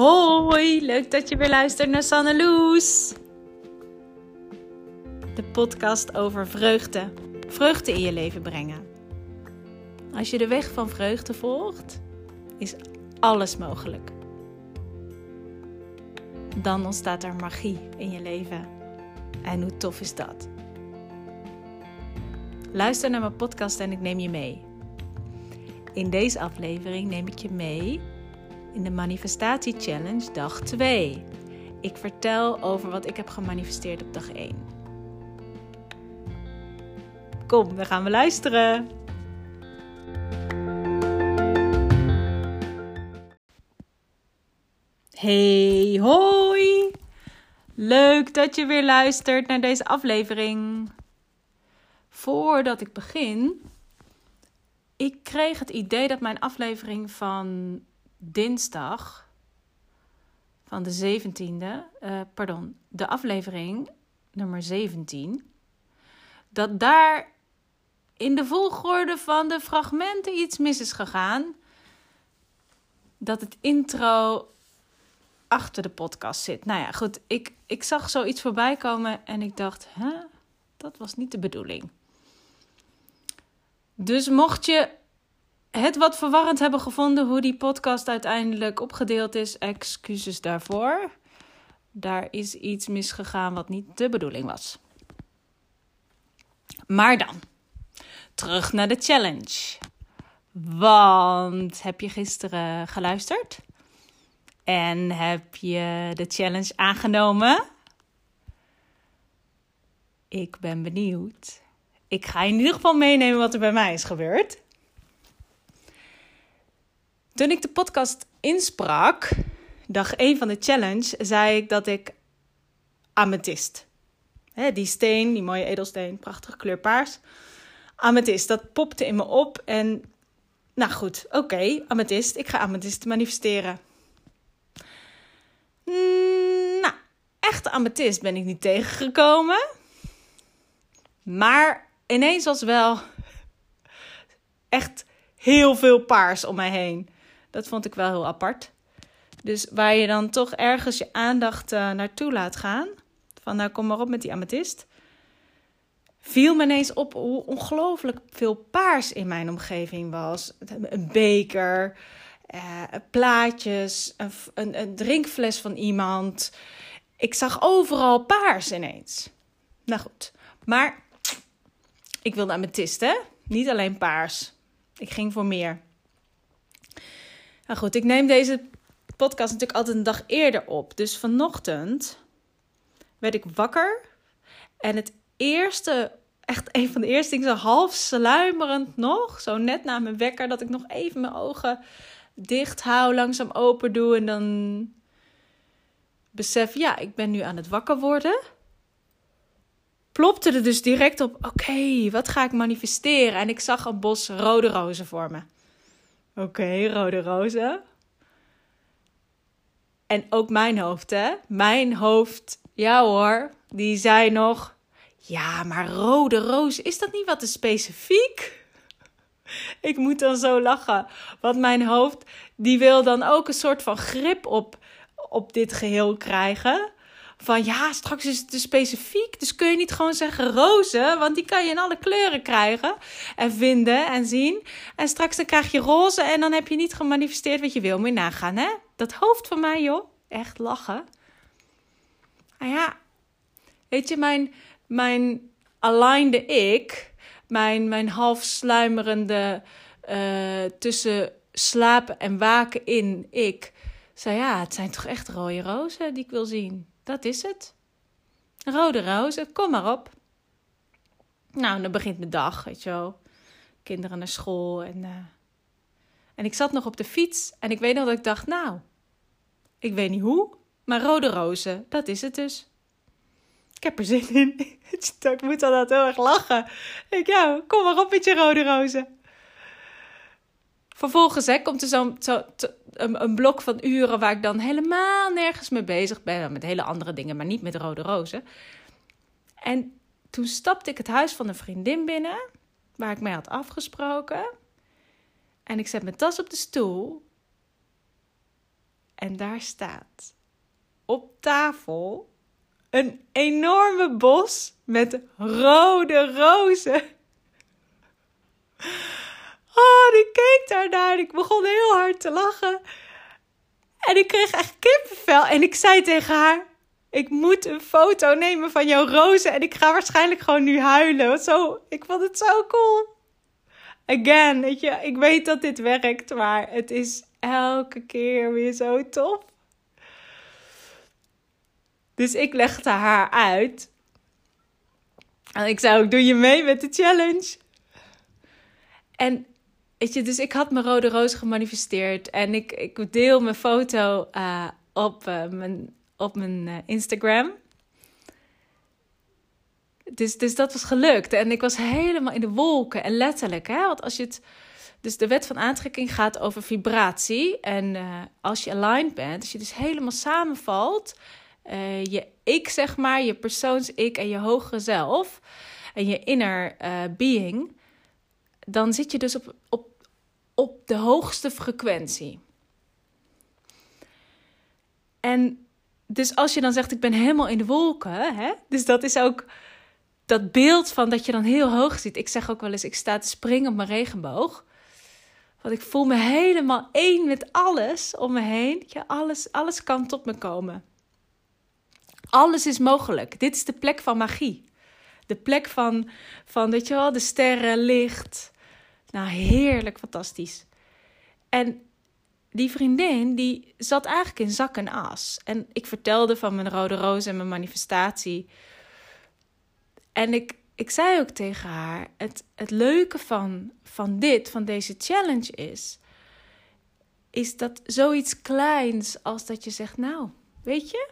Hoi, leuk dat je weer luistert naar Sanne Loes. De podcast over vreugde. Vreugde in je leven brengen. Als je de weg van vreugde volgt, is alles mogelijk. Dan ontstaat er magie in je leven. En hoe tof is dat? Luister naar mijn podcast en ik neem je mee. In deze aflevering neem ik je mee in de Manifestatie Challenge dag 2. Ik vertel over wat ik heb gemanifesteerd op dag 1. Kom, dan gaan we luisteren. Hey, hoi! Leuk dat je weer luistert naar deze aflevering. Voordat ik begin, ik kreeg het idee dat mijn aflevering van dinsdag van de 17e, uh, pardon, de aflevering nummer 17, dat daar in de volgorde van de fragmenten iets mis is gegaan. Dat het intro achter de podcast zit. Nou ja, goed, ik, ik zag zoiets voorbij komen en ik dacht, hè, dat was niet de bedoeling. Dus mocht je het wat verwarrend hebben gevonden hoe die podcast uiteindelijk opgedeeld is. Excuses daarvoor. Daar is iets misgegaan wat niet de bedoeling was. Maar dan, terug naar de challenge. Want heb je gisteren geluisterd? En heb je de challenge aangenomen? Ik ben benieuwd. Ik ga in ieder geval meenemen wat er bij mij is gebeurd. Toen ik de podcast insprak, dag 1 van de challenge, zei ik dat ik amethyst. Hè, die steen, die mooie edelsteen, prachtige kleur paars. Amethyst, dat popte in me op. En nou goed, oké, okay, amethyst. Ik ga amethyst manifesteren. Mm, nou, echte amethyst ben ik niet tegengekomen. Maar ineens was wel echt heel veel paars om mij heen. Dat vond ik wel heel apart. Dus waar je dan toch ergens je aandacht uh, naartoe laat gaan. Van nou kom maar op met die amethyst. Viel me ineens op hoe ongelooflijk veel paars in mijn omgeving was. Een beker, uh, plaatjes, een, een, een drinkfles van iemand. Ik zag overal paars ineens. Nou goed, maar ik wilde amethyst, hè? Niet alleen paars. Ik ging voor meer. Nou goed, ik neem deze podcast natuurlijk altijd een dag eerder op. Dus vanochtend werd ik wakker. En het eerste, echt een van de eerste dingen, zo half sluimerend nog. Zo net na mijn wekker, dat ik nog even mijn ogen dicht hou, langzaam open doe. En dan besef, ja, ik ben nu aan het wakker worden. Plopte er dus direct op, oké, wat ga ik manifesteren? En ik zag een bos rode rozen voor me. Oké, rode rozen. En ook mijn hoofd, hè? Mijn hoofd, ja hoor, die zei nog: Ja, maar rode rozen, is dat niet wat te specifiek? Ik moet dan zo lachen. Want mijn hoofd, die wil dan ook een soort van grip op, op dit geheel krijgen van ja, straks is het te specifiek. Dus kun je niet gewoon zeggen roze, want die kan je in alle kleuren krijgen en vinden en zien. En straks dan krijg je roze en dan heb je niet gemanifesteerd wat je wil. Moet je nagaan, hè? Dat hoofd van mij, joh. Echt lachen. Nou ja, weet je, mijn, mijn alignede ik, mijn, mijn half sluimerende uh, tussen slapen en waken in ik, zei ja, het zijn toch echt rode rozen die ik wil zien. Dat is het. Rode rozen, kom maar op. Nou, dan begint mijn dag, weet je wel. Kinderen naar school en... Uh... En ik zat nog op de fiets en ik weet nog dat ik dacht, nou, ik weet niet hoe, maar rode rozen, dat is het dus. Ik heb er zin in. ik moet dan heel erg lachen. Ik, ja, kom maar op met je rode rozen. Vervolgens hè, komt er zo'n zo, een, een, blok van uren waar ik dan helemaal nergens mee bezig ben. Met hele andere dingen, maar niet met rode rozen. En toen stapte ik het huis van een vriendin binnen, waar ik mee had afgesproken. En ik zet mijn tas op de stoel. En daar staat op tafel een enorme bos met rode rozen. Oh, ik keek daarnaar en ik begon heel hard te lachen. En ik kreeg echt kippenvel. En ik zei tegen haar: Ik moet een foto nemen van jouw rozen. En ik ga waarschijnlijk gewoon nu huilen. Zo, ik vond het zo cool. Again, weet je, ik weet dat dit werkt, maar het is elke keer weer zo tof. Dus ik legde haar uit. En ik zei ook, doe je mee met de challenge? En weet je, dus ik had mijn rode roos gemanifesteerd. En ik, ik deel mijn foto uh, op, uh, mijn, op mijn uh, Instagram. Dus, dus dat was gelukt. En ik was helemaal in de wolken. En letterlijk, hè? Want als je het. Dus de wet van aantrekking gaat over vibratie. En als je aligned bent, als je dus helemaal samenvalt je ik, zeg maar, je persoons-ik en je hogere zelf en je inner being, dan zit je dus op, op, op de hoogste frequentie. En dus als je dan zegt, ik ben helemaal in de wolken, hè? dus dat is ook dat beeld van dat je dan heel hoog zit. Ik zeg ook wel eens, ik sta te springen op mijn regenboog. Want ik voel me helemaal één met alles om me heen. Ja, alles, alles kan tot me komen. Alles is mogelijk. Dit is de plek van magie. De plek van, van weet je wel, de sterren, licht. Nou, heerlijk, fantastisch. En die vriendin, die zat eigenlijk in zak en as. En ik vertelde van mijn rode roos en mijn manifestatie. En ik, ik zei ook tegen haar: het, het leuke van, van dit, van deze challenge is. Is dat zoiets kleins als dat je zegt: Nou, weet je,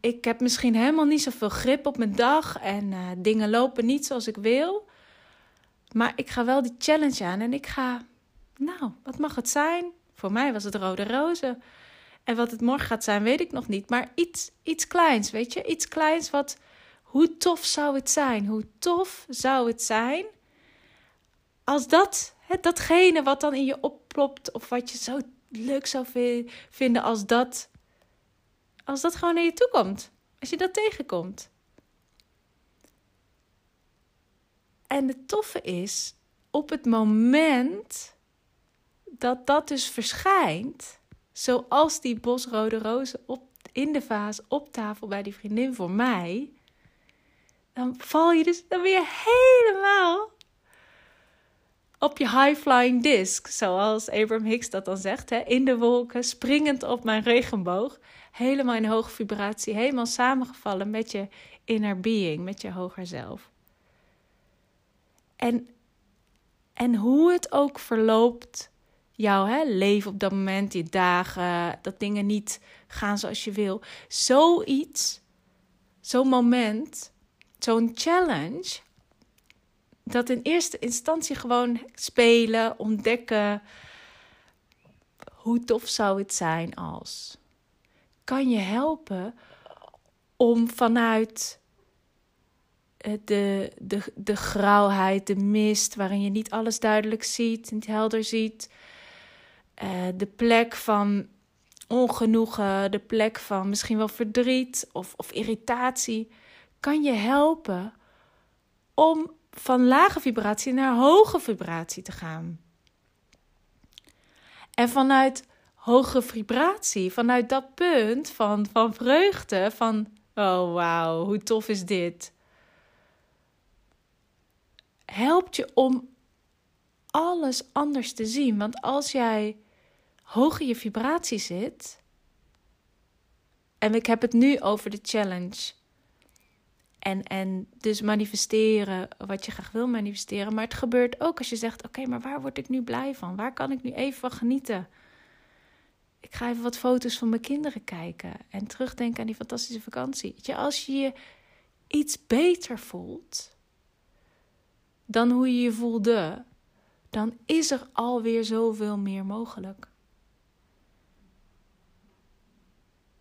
ik heb misschien helemaal niet zoveel grip op mijn dag en uh, dingen lopen niet zoals ik wil. Maar ik ga wel die challenge aan en ik ga, nou, wat mag het zijn? Voor mij was het rode rozen. En wat het morgen gaat zijn, weet ik nog niet. Maar iets, iets kleins, weet je? Iets kleins wat, hoe tof zou het zijn? Hoe tof zou het zijn als dat, hè, datgene wat dan in je opplopt of wat je zo leuk zou vinden als dat als dat gewoon naar je toe komt. Als je dat tegenkomt. En het toffe is, op het moment dat dat dus verschijnt, zoals die bosrode rozen op, in de vaas op tafel bij die vriendin voor mij, dan val je dus dan weer helemaal op je high-flying disc, zoals Abraham Hicks dat dan zegt, hè, in de wolken, springend op mijn regenboog helemaal in hoge vibratie, helemaal samengevallen met je inner being, met je hoger zelf. En, en hoe het ook verloopt, jouw hè, leven op dat moment, je dagen, dat dingen niet gaan zoals je wil. Zoiets, zo'n moment, zo'n challenge, dat in eerste instantie gewoon spelen, ontdekken. Hoe tof zou het zijn als kan je helpen om vanuit de, de, de grauwheid, de mist, waarin je niet alles duidelijk ziet, niet helder ziet, uh, de plek van ongenoegen, de plek van misschien wel verdriet of, of irritatie, kan je helpen om van lage vibratie naar hoge vibratie te gaan. En vanuit hoge vibratie. Vanuit dat punt van, van vreugde, van oh wauw, hoe tof is dit? Helpt je om alles anders te zien. Want als jij hoog in je vibratie zit, en ik heb het nu over de challenge. En, en dus manifesteren wat je graag wil manifesteren. Maar het gebeurt ook als je zegt: Oké, maar waar word ik nu blij van? Waar kan ik nu even van genieten? ik ga even wat foto's van mijn kinderen kijken en terugdenken aan die fantastische vakantie. Als je je iets beter voelt dan hoe je je voelde, dan is er alweer zoveel meer mogelijk.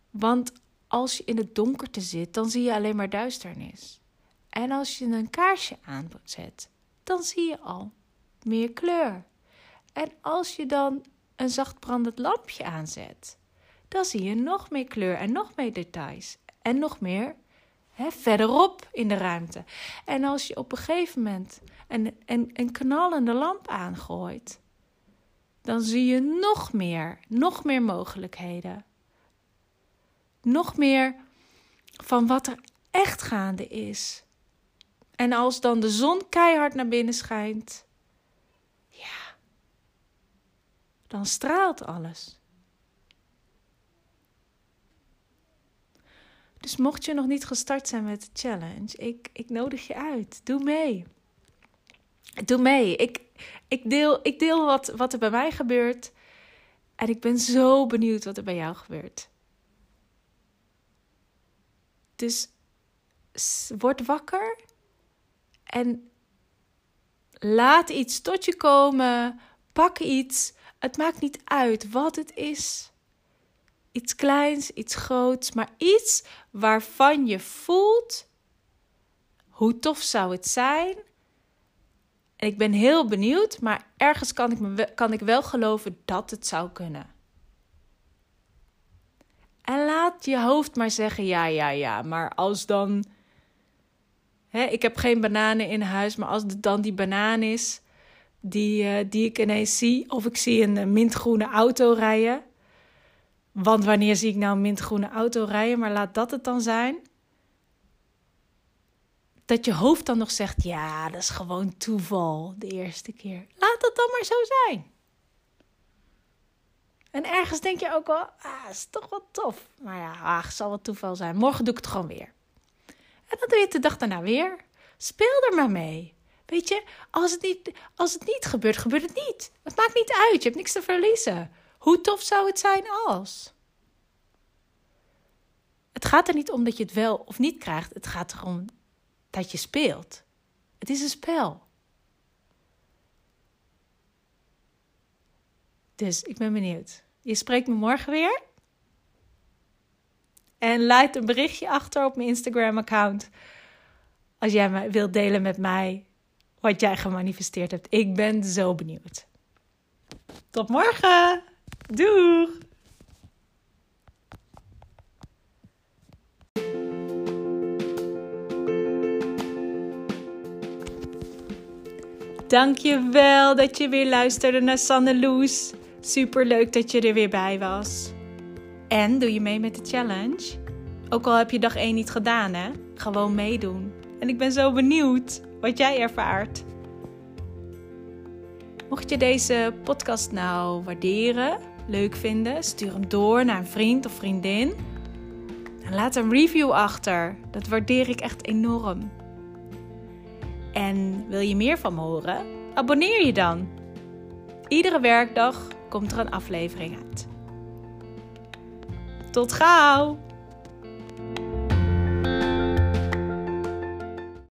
Want als je in het donkerte zit, dan zie je alleen maar duisternis. En als je een kaarsje aanzet, dan zie je al meer kleur. En als je dan een zacht brandend lampje aanzet, dan zie je nog meer kleur en nog meer details. En nog meer verderop in de ruimte. En als je op een gegeven moment een, een, een knallende lamp aangooit, dan zie je nog meer, nog meer mogelijkheden. Nog meer van wat er echt gaande is. En als dan de zon keihard naar binnen schijnt, ja, dan straalt alles. Dus mocht je nog niet gestart zijn met de challenge, ik, ik nodig je uit. Doe mee. Doe mee. Ik, ik deel, ik deel wat, wat er bij mij gebeurt. En ik ben zo benieuwd wat er bij jou gebeurt. Dus word wakker en laat iets tot je komen. Pak iets. Het maakt niet uit wat het is. Iets kleins, iets groots, maar iets waarvan je voelt hoe tof zou het zijn. En ik ben heel benieuwd, maar ergens kan ik, me, kan ik wel geloven dat het zou kunnen. En laat je hoofd maar zeggen: ja, ja, ja. Maar als dan. Hè, ik heb geen bananen in huis, maar als het dan die banaan is die, uh, die ik ineens zie, of ik zie een mintgroene auto rijden. Want wanneer zie ik nou een mintgroene auto rijden? Maar laat dat het dan zijn. Dat je hoofd dan nog zegt: ja, dat is gewoon toeval de eerste keer. Laat dat dan maar zo zijn. En ergens denk je ook wel, ah, is toch wel tof. Maar ja, ah, zal wel toeval zijn. Morgen doe ik het gewoon weer. En dan doe je het de dag daarna weer. Speel er maar mee. Weet je, als het niet, als het niet gebeurt, gebeurt het niet. Het maakt niet uit, je hebt niks te verliezen. Hoe tof zou het zijn als? Het gaat er niet om dat je het wel of niet krijgt. Het gaat erom dat je speelt. Het is een spel. Dus ik ben benieuwd. Je spreekt me morgen weer. En laat een berichtje achter op mijn Instagram-account. Als jij wilt delen met mij wat jij gemanifesteerd hebt. Ik ben zo benieuwd. Tot morgen. Doeg. Dankjewel dat je weer luisterde naar Sanne Loes. Super leuk dat je er weer bij was. En doe je mee met de challenge? Ook al heb je dag 1 niet gedaan, hè? Gewoon meedoen. En ik ben zo benieuwd wat jij ervaart. Mocht je deze podcast nou waarderen, leuk vinden, stuur hem door naar een vriend of vriendin. En laat een review achter. Dat waardeer ik echt enorm. En wil je meer van me horen? Abonneer je dan. Iedere werkdag komt er een aflevering uit. Tot gauw!